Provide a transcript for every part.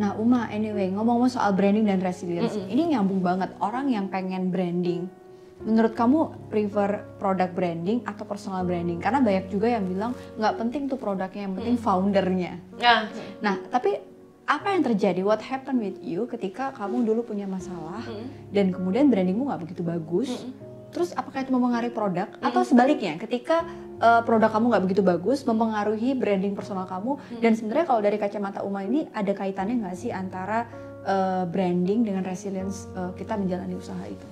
Nah, Uma, anyway, ngomong-ngomong soal branding dan resilience, mm -mm. ini nyambung banget. Orang yang pengen branding, menurut kamu prefer produk branding atau personal branding? Karena banyak juga yang bilang nggak penting tuh produknya, yang penting mm. foundernya. Yeah. Nah, tapi apa yang terjadi? What happened with you ketika kamu dulu punya masalah mm. dan kemudian brandingmu nggak begitu bagus? Mm. Terus apakah itu mempengaruhi produk mm. atau sebaliknya? Ketika uh, produk kamu nggak begitu bagus mempengaruhi branding personal kamu hmm. dan sebenarnya kalau dari kacamata Uma ini ada kaitannya nggak sih antara uh, branding dengan resilience uh, kita menjalani usaha itu?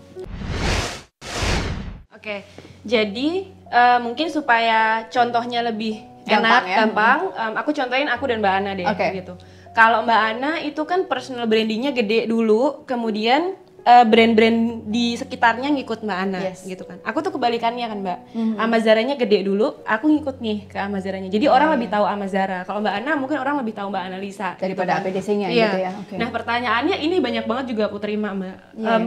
Oke, jadi uh, mungkin supaya contohnya lebih gampang, enak, ya? gampang, um, aku contohin aku dan Mbak Ana deh, okay. gitu. Kalau Mbak Ana itu kan personal brandingnya gede dulu, kemudian uh, brand-brand di sekitarnya ngikut Mbak Ana yes. gitu kan. Aku tuh kebalikannya kan Mbak. Mm-hmm. Amazaranya gede dulu, aku ngikut nih ke Amazaranya. Jadi mm-hmm. orang lebih tahu Amazara. Kalau Mbak Ana mungkin orang lebih tahu Mbak Analisa daripada gitu kan. APDC-nya iya. gitu ya. Okay. Nah, pertanyaannya ini banyak banget juga aku terima Mbak. Yeah. Um,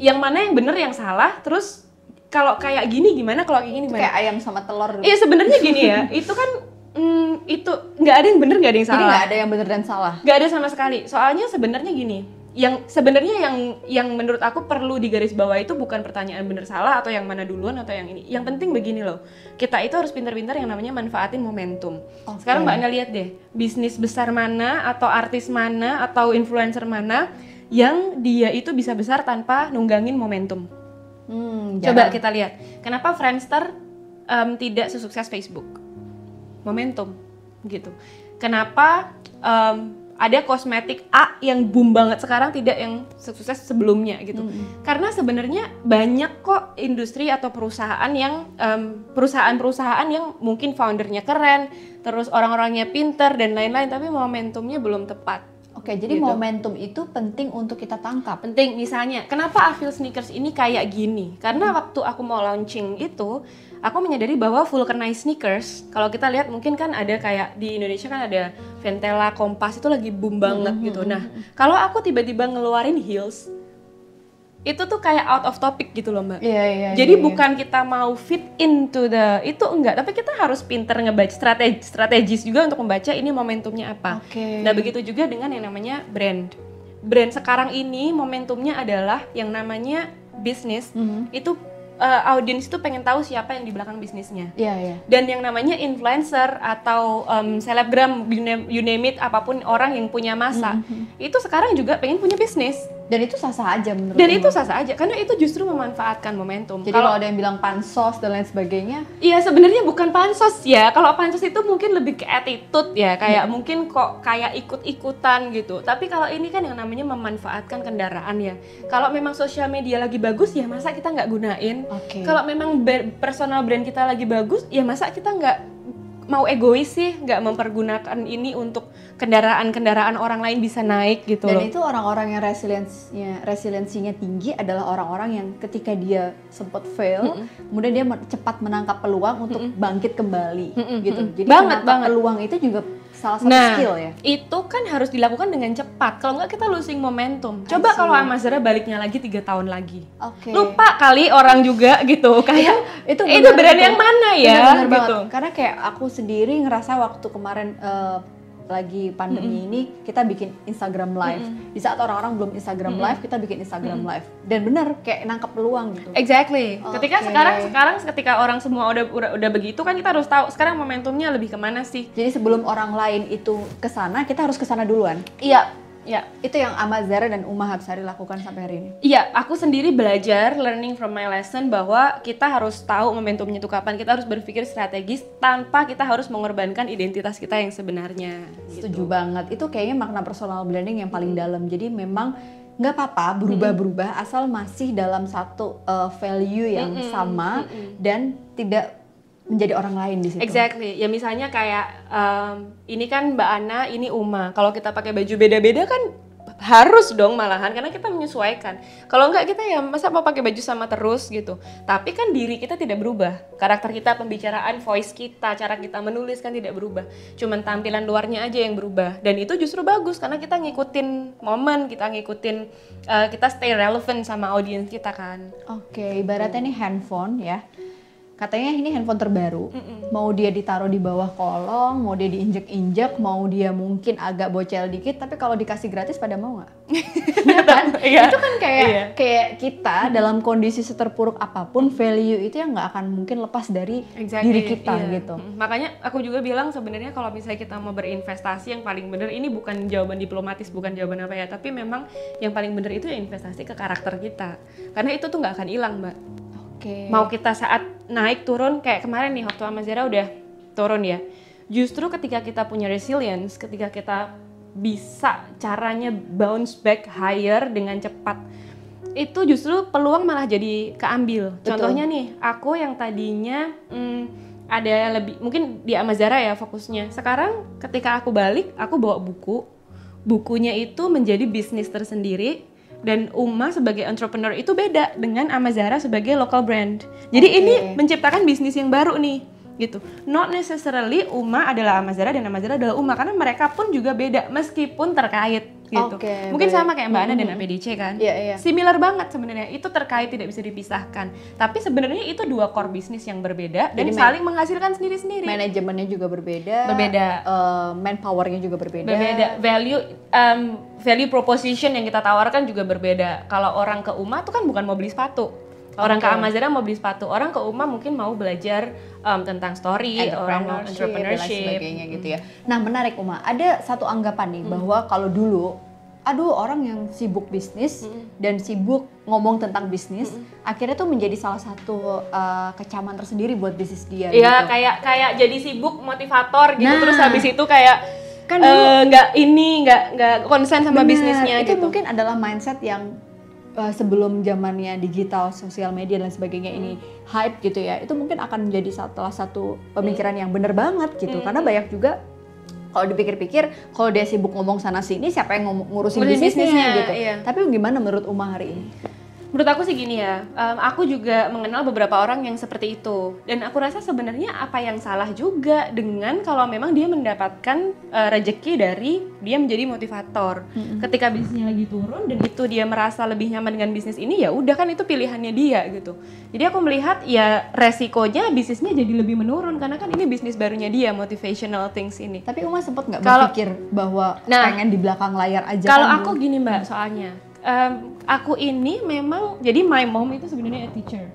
yang mana yang benar yang salah, terus kalau kayak gini gimana kalau kayak gini gimana? Kayak ayam sama telur. Iya sebenarnya gini ya. itu kan mm, itu nggak ada yang benar nggak ada yang salah. Jadi nggak ada yang benar dan salah. Nggak ada sama sekali. Soalnya sebenarnya gini yang sebenarnya yang yang menurut aku perlu digaris bawah itu bukan pertanyaan benar salah atau yang mana duluan atau yang ini. Yang penting begini loh, kita itu harus pintar-pintar yang namanya manfaatin momentum. Okay. Sekarang mbak Anda lihat deh, bisnis besar mana atau artis mana atau influencer mana yang dia itu bisa besar tanpa nunggangin momentum. Hmm, Coba kita lihat, kenapa Friendster um, tidak sesukses Facebook? Momentum, gitu. Kenapa um, ada kosmetik A yang boom banget sekarang tidak yang sukses sebelumnya gitu. Mm. Karena sebenarnya banyak kok industri atau perusahaan yang perusahaan-perusahaan yang mungkin foundernya keren, terus orang-orangnya pinter dan lain-lain tapi momentumnya belum tepat. Oke, jadi gitu. momentum itu penting untuk kita tangkap. Penting, misalnya, kenapa Avil Sneakers ini kayak gini? Karena hmm. waktu aku mau launching itu, aku menyadari bahwa vulcanized sneakers, kalau kita lihat mungkin kan ada kayak di Indonesia kan ada Ventela, Kompas itu lagi boom banget hmm, gitu. Hmm, nah, kalau aku tiba-tiba ngeluarin heels, itu tuh kayak out of topic gitu loh mbak. Iya yeah, iya. Yeah, Jadi yeah, bukan kita mau fit into the itu enggak, tapi kita harus pinter ngebaca strategi strategis juga untuk membaca ini momentumnya apa. Okay. Nah begitu juga dengan yang namanya brand. Brand sekarang ini momentumnya adalah yang namanya bisnis mm -hmm. itu uh, audiens itu pengen tahu siapa yang di belakang bisnisnya. Iya, yeah, iya. Yeah. Dan yang namanya influencer atau um, selebgram you name it apa pun orang yang punya masa, mm -hmm. itu sekarang juga pengen punya bisnis. Dan itu sah-sah aja menurut Dan itu sah-sah aja karena itu justru memanfaatkan momentum. Jadi kalau ada yang bilang pansos dan lain sebagainya, iya sebenarnya bukan pansos ya. Kalau pansos itu mungkin lebih ke attitude ya, kayak hmm. mungkin kok kayak ikut-ikutan gitu. Tapi kalau ini kan yang namanya memanfaatkan kendaraan ya. Kalau memang sosial media lagi bagus ya masa kita nggak gunain. Okay. Kalau memang personal brand kita lagi bagus ya masa kita nggak mau egois sih nggak mempergunakan ini untuk kendaraan-kendaraan orang lain bisa naik gitu Dan loh. itu orang-orang yang resiliensinya resiliensinya tinggi adalah orang-orang yang ketika dia sempat fail, mm -mm. kemudian dia cepat menangkap peluang untuk mm -mm. bangkit kembali mm -mm. gitu. Jadi banget banget peluang itu juga salah satu nah, skill ya. Itu kan harus dilakukan dengan cepat. Kalau nggak kita losing momentum. Coba kalau Amazara baliknya lagi tiga tahun lagi. Okay. Lupa kali orang juga gitu. Kayak itu, itu, itu brand yang mana ya? Bener, bener gitu. Karena kayak aku sendiri ngerasa waktu kemarin uh, lagi pandemi mm -hmm. ini kita bikin Instagram live. Mm -hmm. Di saat orang-orang belum Instagram mm -hmm. live, kita bikin Instagram mm -hmm. live. Dan benar kayak nangkep peluang gitu. Exactly. Okay. Ketika sekarang sekarang ketika orang semua udah, udah udah begitu kan kita harus tahu sekarang momentumnya lebih ke mana sih. Jadi sebelum orang lain itu ke sana, kita harus ke sana duluan. Iya, Ya, itu yang Amazara dan Uma Habsari lakukan sampai hari ini. Iya, aku sendiri belajar learning from my lesson bahwa kita harus tahu momentumnya itu kapan. Kita harus berpikir strategis tanpa kita harus mengorbankan identitas kita yang sebenarnya. Setuju gitu. banget. Itu kayaknya makna personal branding yang paling dalam. Jadi memang nggak apa-apa berubah-berubah asal masih dalam satu uh, value yang mm -hmm. sama mm -hmm. dan tidak menjadi orang lain di situ. Exactly. Ya misalnya kayak um, ini kan Mbak Ana, ini Uma. Kalau kita pakai baju beda-beda kan harus dong malahan karena kita menyesuaikan. Kalau enggak kita ya masa mau pakai baju sama terus gitu. Tapi kan diri kita tidak berubah. Karakter kita, pembicaraan, voice kita, cara kita menulis kan tidak berubah. Cuman tampilan luarnya aja yang berubah. Dan itu justru bagus karena kita ngikutin momen, kita ngikutin uh, kita stay relevant sama audiens kita kan. Oke, okay, ibaratnya nih handphone ya katanya ini handphone terbaru mau dia ditaruh di bawah kolong mau dia diinjek-injek mau dia mungkin agak bocel dikit tapi kalau dikasih gratis pada mau nggak Iya kan Iya. itu kan kayak Iya. kayak kita dalam kondisi seterpuruk apa pun value itu yang nggak akan mungkin lepas dari Exactly, diri kita iya. gitu Mm, Makanya aku juga bilang sebenarnya kalau misalnya kita mau berinvestasi yang paling bener ini bukan jawaban diplomatis, bukan jawaban apa ya, tapi memang yang paling bener itu ya investasi ke karakter kita. Karena itu tuh nggak akan hilang, Mbak. Oke Mau kita saat naik turun kayak kemarin nih waktu Amazera udah turun ya. Justru ketika kita punya resilience, ketika kita bisa caranya bounce back higher dengan cepat itu justru peluang malah jadi keambil. Betul. Contohnya nih, aku yang tadinya hmm, ada lebih mungkin di Amazara ya fokusnya. Sekarang ketika aku balik, aku bawa buku. Bukunya itu menjadi bisnis tersendiri dan Uma sebagai entrepreneur itu beda dengan Amazara sebagai local brand. Jadi Oke. ini menciptakan bisnis yang baru nih gitu. Not necessarily Uma adalah Amazara dan Amazara adalah Uma karena mereka pun juga beda meskipun terkait gitu. Oke, Mungkin baik. sama kayak Mbak Ana dan APDC kan. Iya, iya. Similar banget sebenarnya. Itu terkait tidak bisa dipisahkan. Tapi sebenarnya itu dua core bisnis yang berbeda dan Jadi, saling menghasilkan sendiri-sendiri. manajemennya juga berbeda Berbeda. eh, manpowernya juga berbeda berbeda value um, value proposition yang kita tawarkan juga berbeda kalau orang ke Uma tuh kan bukan mau beli sepatu orang ke. Amazara mau beli sepatu orang ke Uma mungkin mau belajar um, tentang story orang mau entrepreneurship, dan sebagainya gitu ya. Nah menarik Uma, ada satu anggapan nih bahwa kalau dulu, aduh orang yang sibuk bisnis dan sibuk ngomong tentang bisnis, akhirnya tuh menjadi salah satu uh, kecaman tersendiri buat bisnis dia. Iya gitu. kayak kayak jadi sibuk motivator gitu Nah. terus habis itu kayak Kan eh, nggak ini nggak nggak konsen sama Benar, bisnisnya itu gitu mungkin adalah mindset yang uh, sebelum zamannya digital, sosial media dan sebagainya ini hype gitu ya. Itu mungkin akan menjadi salah satu pemikiran yang bener banget gitu. Hmm. Karena banyak juga kalau dipikir-pikir, kalau dia sibuk ngomong sana sini, siapa yang Ngurusin bisnisnya, bisnisnya, gitu. iya. Tapi gimana menurut Uma hari ini? Menurut aku sih gini ya, em, aku juga mengenal beberapa orang yang seperti itu. Dan aku rasa sebenarnya apa yang salah juga dengan kalau memang dia mendapatkan eh, rejeki dari dia menjadi motivator. Ketika bisnisnya lagi turun dan itu dia merasa lebih nyaman dengan bisnis ini, ya udah kan itu pilihannya dia gitu. Jadi aku melihat ya resikonya bisnisnya jadi lebih menurun karena kan ini bisnis barunya dia, motivational things ini. Tapi Uma sempat nggak berpikir bahwa Nah, pengen di belakang layar aja Kalau kan, aku Bu? gini mbak, soalnya em, aku ini memang jadi my mom itu sebenarnya a teacher.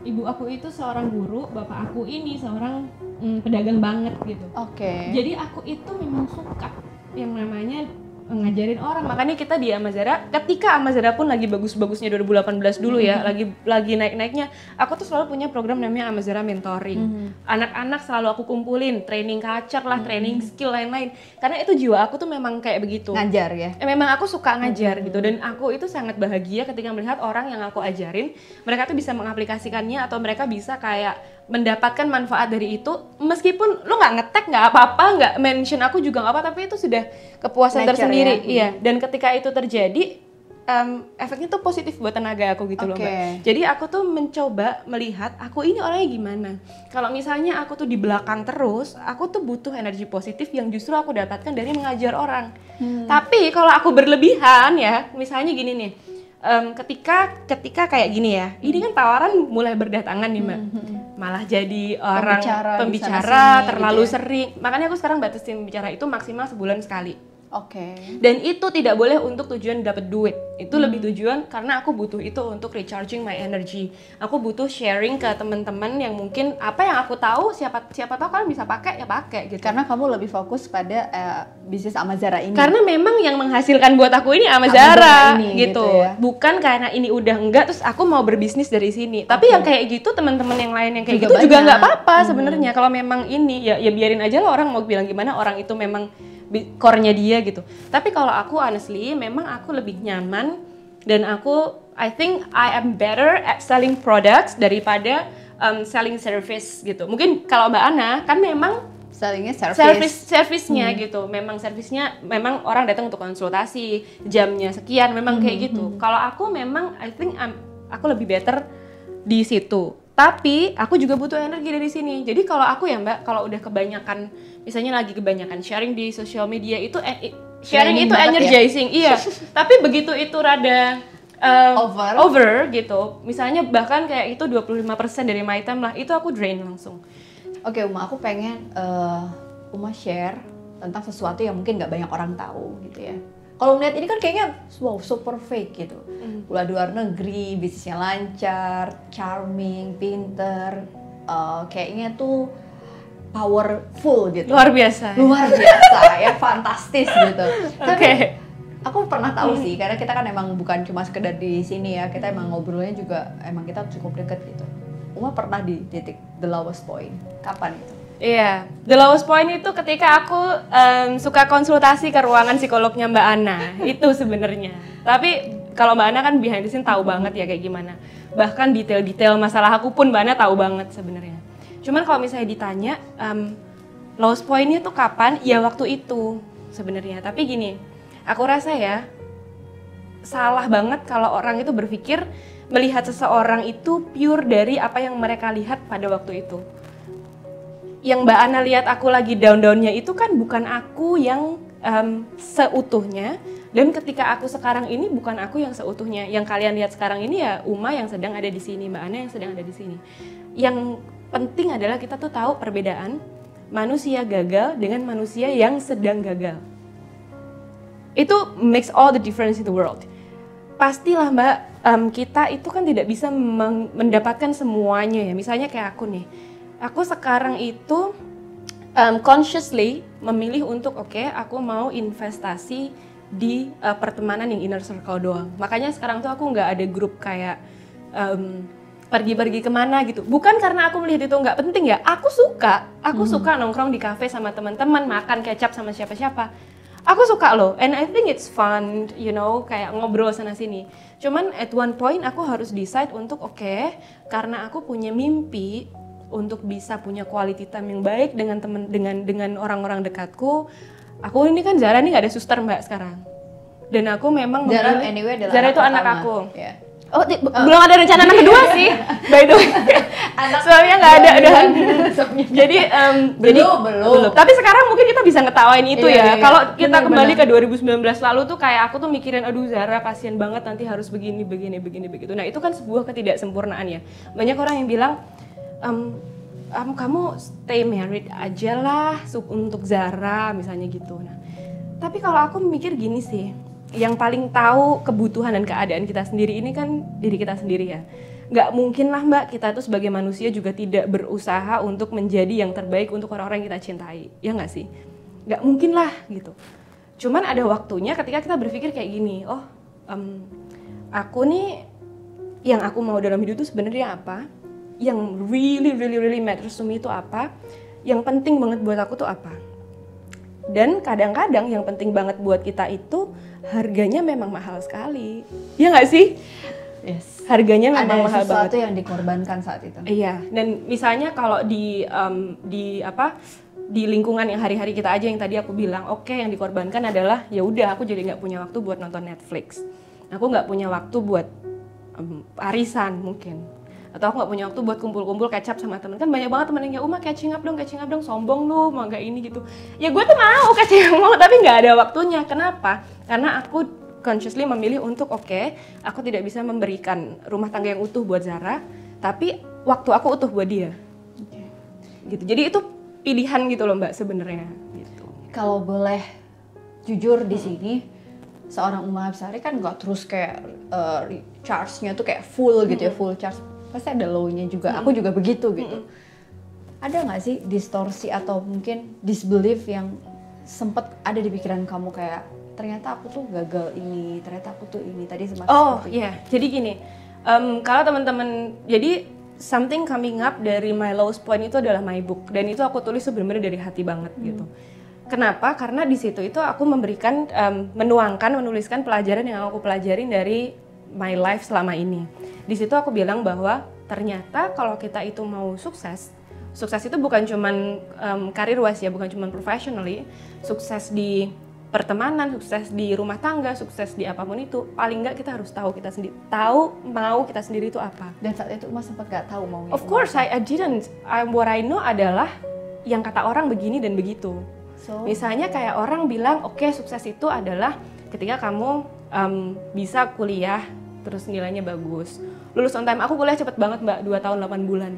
Ibu aku itu seorang guru, bapak aku ini seorang mm, pedagang banget gitu. Oke. Jadi aku itu memang suka yang namanya ngajarin orang. Makanya kita di Amazara, ketika Amazara pun lagi bagus-bagusnya 2018 dulu ya, lagi lagi naik-naiknya, aku tuh selalu punya program namanya Amazara Mentoring. Anak-anak selalu aku kumpulin, training culture lah, training skill lain-lain. Karena itu jiwa aku tuh memang kayak begitu. Ngajar ya. Eh, memang aku suka ngajar gitu dan aku itu sangat bahagia ketika melihat orang yang aku ajarin mereka tuh bisa mengaplikasikannya atau mereka bisa kayak mendapatkan manfaat dari itu meskipun lu nggak ngetek nggak apa-apa nggak mention aku juga nggak apa tapi itu sudah kepuasan Nature tersendiri ya. iya. Dan ketika itu terjadi em, efeknya tuh positif buat tenaga aku gitu loh Oke. mbak jadi aku tuh mencoba melihat aku ini orangnya gimana. Kalau misalnya aku tuh di belakang terus aku tuh butuh energi positif yang justru aku dapatkan dari mengajar orang. Hmm. tapi kalau aku berlebihan ya, misalnya gini nih, em, ketika ketika kayak gini ya, ini kan tawaran mulai berdatangan nih mbak, malah jadi orang Pembicara pembicara, terlalu gitu ya. sering, makanya aku sekarang batasin bicara itu maksimal sebulan sekali. Oke. Dan itu tidak boleh untuk tujuan dapat duit. Itu Hmm. lebih tujuan karena aku butuh itu untuk recharging my energy. Aku butuh sharing ke teman-teman yang mungkin apa yang aku tahu siapa siapa tahu kalian bisa pakai ya pakai gitu. Karena kamu lebih fokus pada eh, bisnis Amazara ini. Karena memang yang menghasilkan buat aku ini Amazara Amazara ini, gitu. gitu ya. Bukan karena ini udah enggak terus aku mau berbisnis dari sini. Tapi yang kayak gitu teman-teman yang lain yang kayak Juga gitu juga banyak. nggak apa-apa sebenarnya. Kalau memang ini ya ya biarin aja lah orang mau bilang gimana orang itu memang core-nya dia gitu. Tapi kalau aku honestly memang aku lebih nyaman dan aku I think I am better at selling products daripada um, selling service gitu. Mungkin kalau Mbak Ana kan memang Sellingnya service. service servisnya gitu memang servisnya memang orang datang untuk konsultasi jamnya sekian memang kayak gitu kalau aku memang I think I'm- aku lebih better di situ tapi aku juga butuh energi dari sini jadi kalau aku ya mbak kalau udah kebanyakan misalnya lagi kebanyakan sharing di sosial media itu eh, sharing itu ya? energizing iya tapi begitu itu rada um, Over. over gitu. Misalnya bahkan kayak itu 25% dari my time lah, itu aku drain langsung. Oke Uma, aku pengen eh, Uma share tentang sesuatu yang mungkin nggak banyak orang tahu gitu ya. Kalau ngeliat ini kan kayaknya wow super fake gitu. Kuliah di luar negeri, bisnisnya lancar, charming, pinter, eh, kayaknya tuh powerful gitu. Luar biasa. Luar biasa ya, fantastis gitu. Tapi Oke. aku pernah tahu sih karena kita kan emang bukan cuma sekedar di sini ya, kita emang ngobrolnya juga emang kita cukup deket gitu. Uma pernah di titik the lowest point. Kapan itu? Iya, the lowest point itu ketika aku em, suka konsultasi ke ruangan psikolognya Mbak Ana, itu sebenarnya. Tapi kalau Mbak Ana kan behind the scene tahu banget ya kayak gimana. Bahkan detail-detail masalah aku pun Mbak Ana tahu banget sebenarnya. Cuman kalau misalnya ditanya em, lowest pointnya tuh kapan? Ya waktu itu sebenarnya. Tapi gini, aku rasa ya salah banget kalau orang itu berpikir melihat seseorang itu pure dari apa yang mereka lihat pada waktu itu yang Mbak Ana lihat aku lagi down-downnya itu kan bukan aku yang em, seutuhnya. Dan ketika aku sekarang ini bukan aku yang seutuhnya. Yang kalian lihat sekarang ini ya Uma yang sedang ada di sini Mbak Ana yang sedang ada di sini. Yang penting adalah kita tuh tahu perbedaan manusia gagal dengan manusia yang sedang gagal. Itu makes all the difference in the world. Pastilah mbak em, kita itu kan tidak bisa mendapatkan semuanya ya. Misalnya kayak aku nih aku sekarang itu em, consciously memilih untuk oke aku mau investasi di eh, pertemanan yang inner circle doang. Makanya sekarang tuh aku nggak ada grup kayak em, pergi-pergi ke mana gitu. Bukan karena aku melihat itu nggak penting ya. Aku suka. Aku suka nongkrong di kafe sama teman-teman makan kecap sama siapa-siapa. Aku suka loh and I think it's fun you know kayak ngobrol sana sini cuman at one point aku harus decide untuk oke karena aku punya mimpi untuk bisa punya quality time yang baik dengan temen dengan dengan orang-orang dekatku aku ini kan Zara ini nggak ada suster mbak sekarang. Dan aku memang Zara memilih- anyway adalah Zara itu anak pertama. aku. Ya. oh di- belum ada rencana anak kedua sih by the way. Anak suaminya nggak ada udah. Jadi em, Belum, jadi belum. tapi sekarang mungkin kita bisa ngetawain itu Iya, ya. iya, iya. kalau kita Benar, kembali benar. ke 2019 lalu tuh kayak aku tuh mikirin aduh Zara kasihan banget nanti harus begini begini begini begitu. Nah itu kan sebuah ketidaksempurnaan ya. Banyak orang yang bilang em, em, kamu stay married aja lah untuk Zara misalnya gitu. Nah tapi kalau aku mikir gini sih yang paling tahu kebutuhan dan keadaan kita sendiri ini kan diri kita sendiri ya. Nggak mungkin lah mbak kita tuh sebagai manusia juga tidak berusaha untuk menjadi yang terbaik untuk orang-orang yang kita cintai. Ya nggak sih? Nggak mungkin lah gitu. Cuman ada waktunya ketika kita berpikir kayak gini oh em, aku nih yang aku mau dalam hidup itu sebenarnya apa yang really really really matters to me itu apa? Yang penting banget buat aku tuh apa? Dan kadang-kadang yang penting banget buat kita itu harganya memang mahal sekali. Ya nggak sih? Yes. harganya Ada memang mahal banget. sesuatu yang dikorbankan saat itu. Iya, dan misalnya kalau di em, di apa di lingkungan yang hari-hari kita aja yang tadi aku bilang, oke yang dikorbankan adalah ya udah aku jadi nggak punya waktu buat nonton Netflix, aku nggak punya waktu buat em, arisan mungkin, atau aku nggak punya waktu buat kumpul-kumpul kecap sama temen kan banyak banget temen yang ya Uma catching up dong, catching up dong, sombong lu mau nggak ini gitu, ya gue tuh mau catching up mau tapi nggak ada waktunya, kenapa? Karena aku consciously memilih untuk oke, aku tidak bisa memberikan rumah tangga yang utuh buat Zara, tapi waktu aku utuh buat dia. Gitu. Jadi itu pilihan gitu loh Mbak sebenarnya gitu. Kalau boleh jujur di sini, seorang Uma Absari kan nggak terus kayak uh, charge-nya tuh kayak full gitu ya, full charge. Pasti ada low-nya juga. Aku juga begitu gitu. Ada nggak sih distorsi atau mungkin disbelief yang sempet ada di pikiran kamu kayak ternyata aku tuh gagal ini, ternyata aku tuh ini tadi semacam Oh iya, jadi gini, em, kalau teman-teman, jadi something coming up dari my lowest point itu adalah my book dan itu aku tulis sebenarnya dari hati banget gitu. Kenapa? Karena di situ itu aku memberikan, em, menuangkan, menuliskan pelajaran yang aku pelajarin dari my life selama ini. Di situ aku bilang bahwa ternyata kalau kita itu mau sukses, sukses itu bukan cuman em, karir wise ya, bukan cuman professionally, sukses di pertemanan, sukses di rumah tangga, sukses di apa pun itu, paling nggak kita harus tahu kita sendiri, tahu mau kita sendiri itu apa. dan saat itu Uma sempat gak tahu maunya. Of course, apa. I, I didn't. I, what I know adalah yang kata orang begini dan begitu. So, Misalnya kayak orang bilang, oke sukses itu adalah ketika kamu em, bisa kuliah terus nilainya bagus. Lulus on time aku kuliah cepet banget mbak 2 tahun 8 bulan.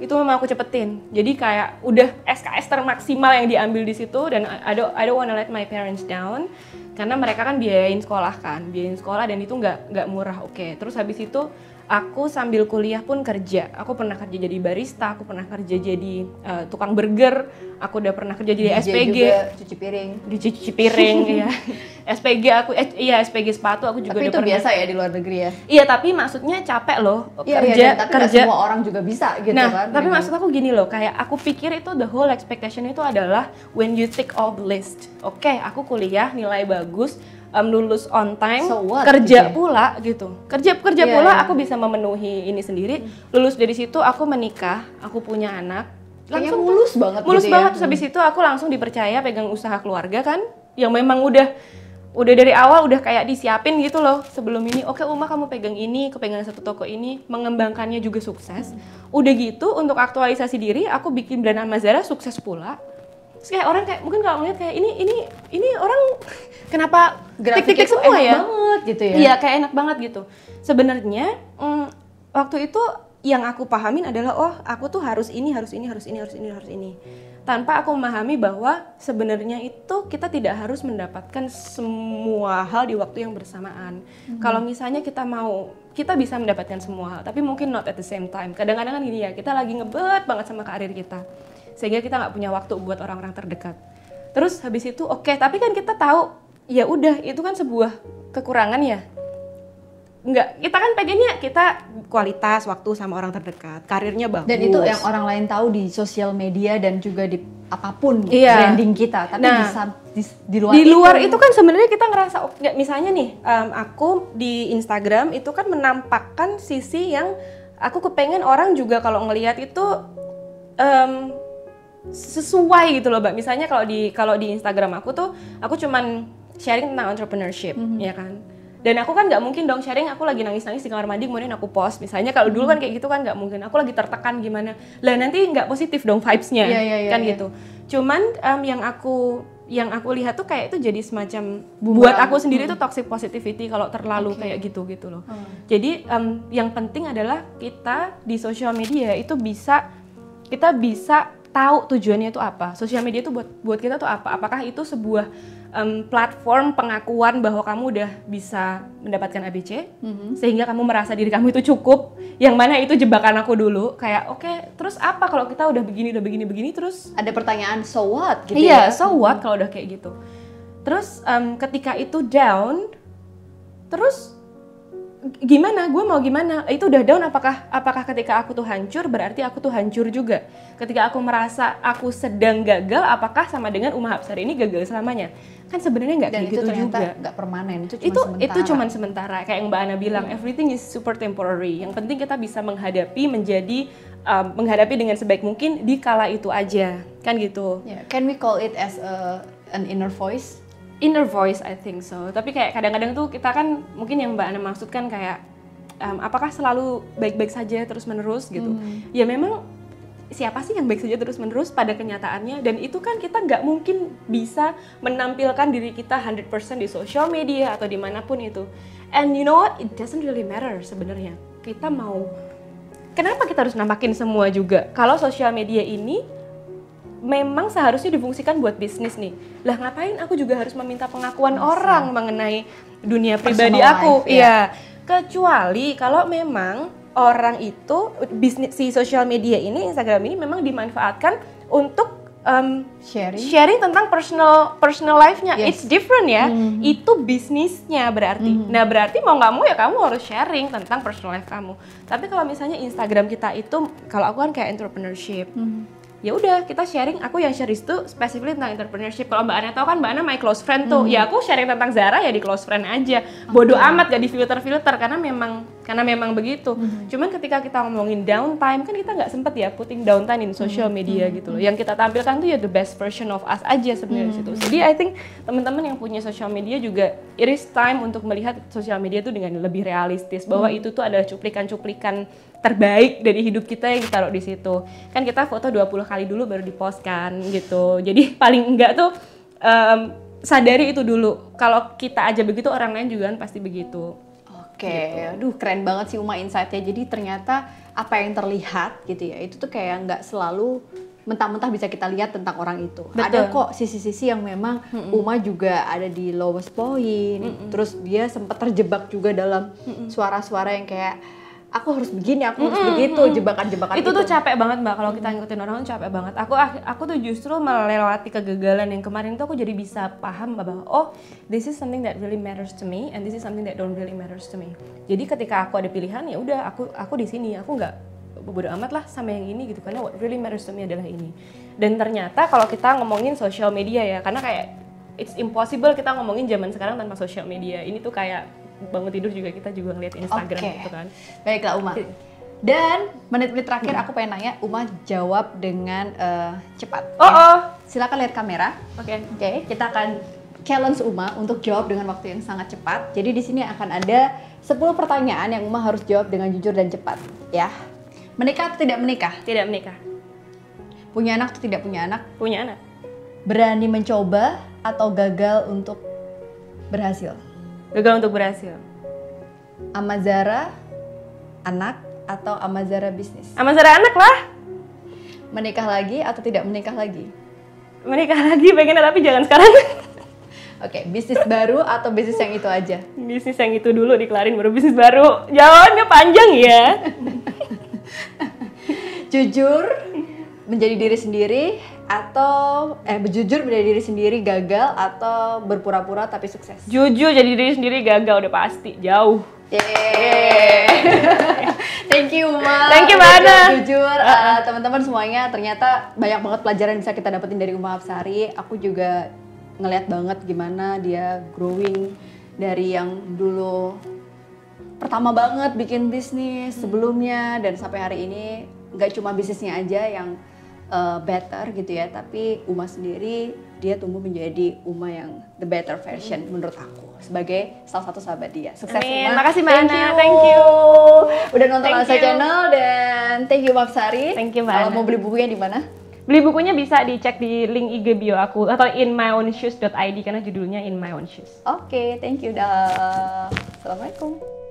Itu memang aku cepetin. Jadi kayak udah SKS termaksimal yang diambil di situ dan I don't I don't wanna let my parents down. Karena mereka kan biayain sekolah kan biayain sekolah dan itu nggak nggak murah. Oke okay. terus habis itu aku sambil kuliah pun kerja. Aku pernah kerja jadi barista, aku pernah kerja jadi uh, tukang burger, aku udah pernah kerja jadi DJ SPG, juga, cuci piring, cuci piring, ya. SPG aku, eh, iya SPG sepatu aku juga tapi udah itu pernah. biasa ya di luar negeri ya? Iya tapi maksudnya capek loh iya, kerja iya, tapi kerja. semua orang juga bisa gitu nah, kan? tapi dengan- maksud aku gini loh, kayak aku pikir itu the whole expectation itu adalah when you tick all the list. Oke, aku kuliah nilai bagus, um, lulus on time, So what, kerja gitu ya? pula gitu. Kerja kerja Iya, pula iya. aku bisa memenuhi ini sendiri. Lulus dari situ aku menikah, aku punya anak. Kayaknya Langsung mulus banget mulus gitu ya. banget terus habis itu aku langsung dipercaya pegang usaha keluarga kan yang memang udah udah dari awal udah kayak disiapin gitu loh sebelum ini oke Uma kamu pegang ini aku pegang satu toko ini mengembangkannya juga sukses udah gitu untuk aktualisasi diri aku bikin brand Amazara sukses pula terus kayak orang kayak mungkin kalau ngeliat kayak ini ini ini orang kenapa tik-tik-tik tuh semua enak ya banget gitu ya? Iya, kayak enak banget gitu. Sebenarnya mm, waktu itu yang aku pahamin adalah oh, aku tuh harus ini, harus ini, harus ini, harus ini, harus ini. Tanpa aku memahami bahwa sebenarnya itu kita tidak harus mendapatkan semua hal di waktu yang bersamaan. Kalau misalnya kita mau kita bisa mendapatkan semua hal, tapi mungkin not at the same time. Kadang-kadang kan gini ya, kita lagi ngebet banget sama karir kita, sehingga kita nggak punya waktu buat orang-orang terdekat. Terus habis itu oke, tapi kan kita tahu ya udah itu kan sebuah kekurangan ya nggak kita kan pengennya kita kualitas waktu sama orang terdekat karirnya bagus Dan itu yang orang lain tahu di sosial media dan juga di apa pun Iya. branding kita. Tapi Nah, di, di, di luar di luar itu, kan sebenarnya kita ngerasa oh, misalnya nih em, aku di Instagram itu kan menampakkan sisi yang aku kepengen orang juga kalau ngelihat itu em, sesuai gitu loh mbak. Misalnya kalau di kalau di Instagram aku tuh aku cuman sharing tentang entrepreneurship ya kan? Dan aku kan nggak mungkin dong sharing aku lagi nangis-nangis di kamar mandi kemudian aku post. Misalnya kalau dulu kan kayak gitu kan nggak mungkin. Aku lagi tertekan gimana. Lah nanti nggak positif dong vibes-nya Iya, iya, iya, kan iya. gitu. Cuman em, yang aku yang aku lihat tuh kayak itu jadi semacam Bumerang. buat aku sendiri tuh toxic positivity kalau terlalu kayak gitu gitu loh. Jadi em, yang penting adalah kita di sosial media itu bisa kita bisa tahu tujuannya itu apa. Sosial media itu buat buat kita tuh apa? Apakah itu sebuah em, platform pengakuan bahwa kamu udah bisa mendapatkan ABC sehingga kamu merasa diri kamu itu cukup? Yang mana itu jebakan aku dulu kayak oke, terus apa kalau kita udah begini udah begini begini terus ada pertanyaan so what gitu iya, ya. so what kalau udah kayak gitu. Terus em, ketika itu down, terus gimana? Gue mau gimana? Itu udah down. Apakah apakah ketika aku tuh hancur berarti aku tuh hancur juga? Ketika aku merasa aku sedang gagal, apakah sama dengan Uma Hapsar ini gagal selamanya? Kan sebenarnya nggak kayak itu gitu juga nggak permanen, itu cuma itu sementara. itu cuman sementara kayak yang Mbak Ana bilang everything is super temporary yang penting kita bisa menghadapi menjadi um, menghadapi dengan sebaik mungkin di kala itu aja kan gitu Ya, Can we call it as a, an inner voice? Inner voice I think so. Tapi kayak kadang-kadang tuh kita kan mungkin yang Mbak Ana maksud kan kayak um, apakah selalu baik-baik saja terus menerus gitu ya memang siapa sih yang baik saja terus menerus pada kenyataannya? Dan itu kan kita nggak mungkin bisa menampilkan diri kita 100% di social media atau di mana pun itu. And you know what? It doesn't really matter sebenarnya. Kita mau kenapa kita harus nampakin semua juga? Kalau sosial media ini memang seharusnya difungsikan buat bisnis nih. Lah ngapain aku juga harus meminta pengakuan orang mengenai dunia pribadi Personal aku? life, ya. Iya. Kecuali kalau memang orang itu bisnis si sosial media ini Instagram ini memang dimanfaatkan untuk em, Sharing? sharing tentang personal personal life-nya. Yes. It's different ya. Itu bisnisnya berarti. Nah, berarti mau nggak mau ya kamu harus sharing tentang personal life kamu. Tapi kalau misalnya Instagram kita itu kalau aku kan kayak entrepreneurship. Ya udah, kita sharing. Aku yang share itu spesifik tentang entrepreneurship. Kalau Mbak Ana tahu kan Mbak Ana my close friend tuh. Ya aku sharing tentang Zara ya di close friend aja. Bodoh amat gak di filter-filter karena memang karena memang begitu. Cuman ketika kita ngomongin downtime kan kita nggak sempet ya putting downtime in social media gitu loh. Yang kita tampilkan tuh ya the best version of us aja sebenarnya di situ. Jadi I think teman-teman yang punya social media juga it is time untuk melihat social media itu dengan lebih realistis bahwa itu tuh adalah cuplikan-cuplikan terbaik dari hidup kita yang ditaruh di situ. Kan kita foto 20 kali dulu baru dipost kan gitu. Jadi paling enggak tuh em, sadari itu dulu. Kalau kita aja begitu orang lain juga kan pasti begitu. Oke, aduh keren banget sih Uma insight-nya. Jadi ternyata apa yang terlihat gitu ya, itu tuh kayak nggak selalu mentah-mentah bisa kita lihat tentang orang itu. Ada Betul. kok sisi-sisi yang memang Uma juga ada di lowest point. Terus dia sempat terjebak juga dalam suara-suara yang kayak aku harus begini, aku harus begitu, jebakan-jebakan itu tuh capek banget mbak kalau kita ngikutin orang tuh capek banget. Aku aku tuh justru melewati kegagalan yang kemarin tuh aku jadi bisa paham bahwa oh this is something that really matters to me and this is something that don't really matters to me. Jadi ketika aku ada pilihan ya udah aku aku di sini. Aku nggak bodo amat lah sama yang ini gitu karena what really matters to me adalah ini. Dan ternyata kalau kita ngomongin social media ya karena kayak it's impossible kita ngomongin zaman sekarang tanpa social media. Ini tuh kayak bangun tidur juga kita juga ngeliat Instagram Oke. gitu kan Baiklah Uma. Dan menit-menit terakhir aku pengen nanya, Uma jawab dengan eh, cepat. oh oh Silakan lihat kamera. oke Oke, kita akan challenge Uma untuk jawab dengan waktu yang sangat cepat. Jadi di sini akan ada 10 pertanyaan yang Uma harus jawab dengan jujur dan cepat, ya. Menikah atau tidak menikah? tidak menikah Punya anak atau tidak punya anak? punya anak Berani mencoba atau gagal untuk berhasil? Gagal untuk berhasil Amazara anak atau Amazara bisnis? sama Zara anak lah Menikah lagi atau tidak menikah lagi? menikah lagi pengen tapi jangan sekarang Oke, bisnis baru atau bisnis yang itu aja? bisnis yang itu dulu dikelarin baru bisnis baru jawabannya panjang ya Jujur menjadi diri sendiri atau eh jujur menjadi diri sendiri gagal atau berpura-pura tapi sukses? jujur jadi diri sendiri gagal udah pasti jauh Yeay. Thank you, Uma. Thank you, Udah Mbak Ana. bilang Jujur, eh, teman-teman semuanya ternyata banyak banget pelajaran yang bisa kita dapetin dari Uma Hapsari. Aku juga ngeliat banget gimana dia growing dari yang dulu pertama banget bikin bisnis sebelumnya dan sampai hari ini nggak cuma bisnisnya aja yang eh, better gitu ya, tapi Uma sendiri dia tumbuh menjadi Uma yang the better version menurut aku sebagai salah satu sahabat dia. Sukses Amin. Uma. Makasih, Mbak Thank Ana. you. Thank you. Udah nonton Thank Alsa you. Channel dan thank you Mbak Sari. Thank you, Mbak Kalau mau beli bukunya di mana? beli bukunya bisa dicek di link IG bio aku atau inmyownshoes.id karena judulnya in my own shoes Oke, thank you dah. Assalamualaikum.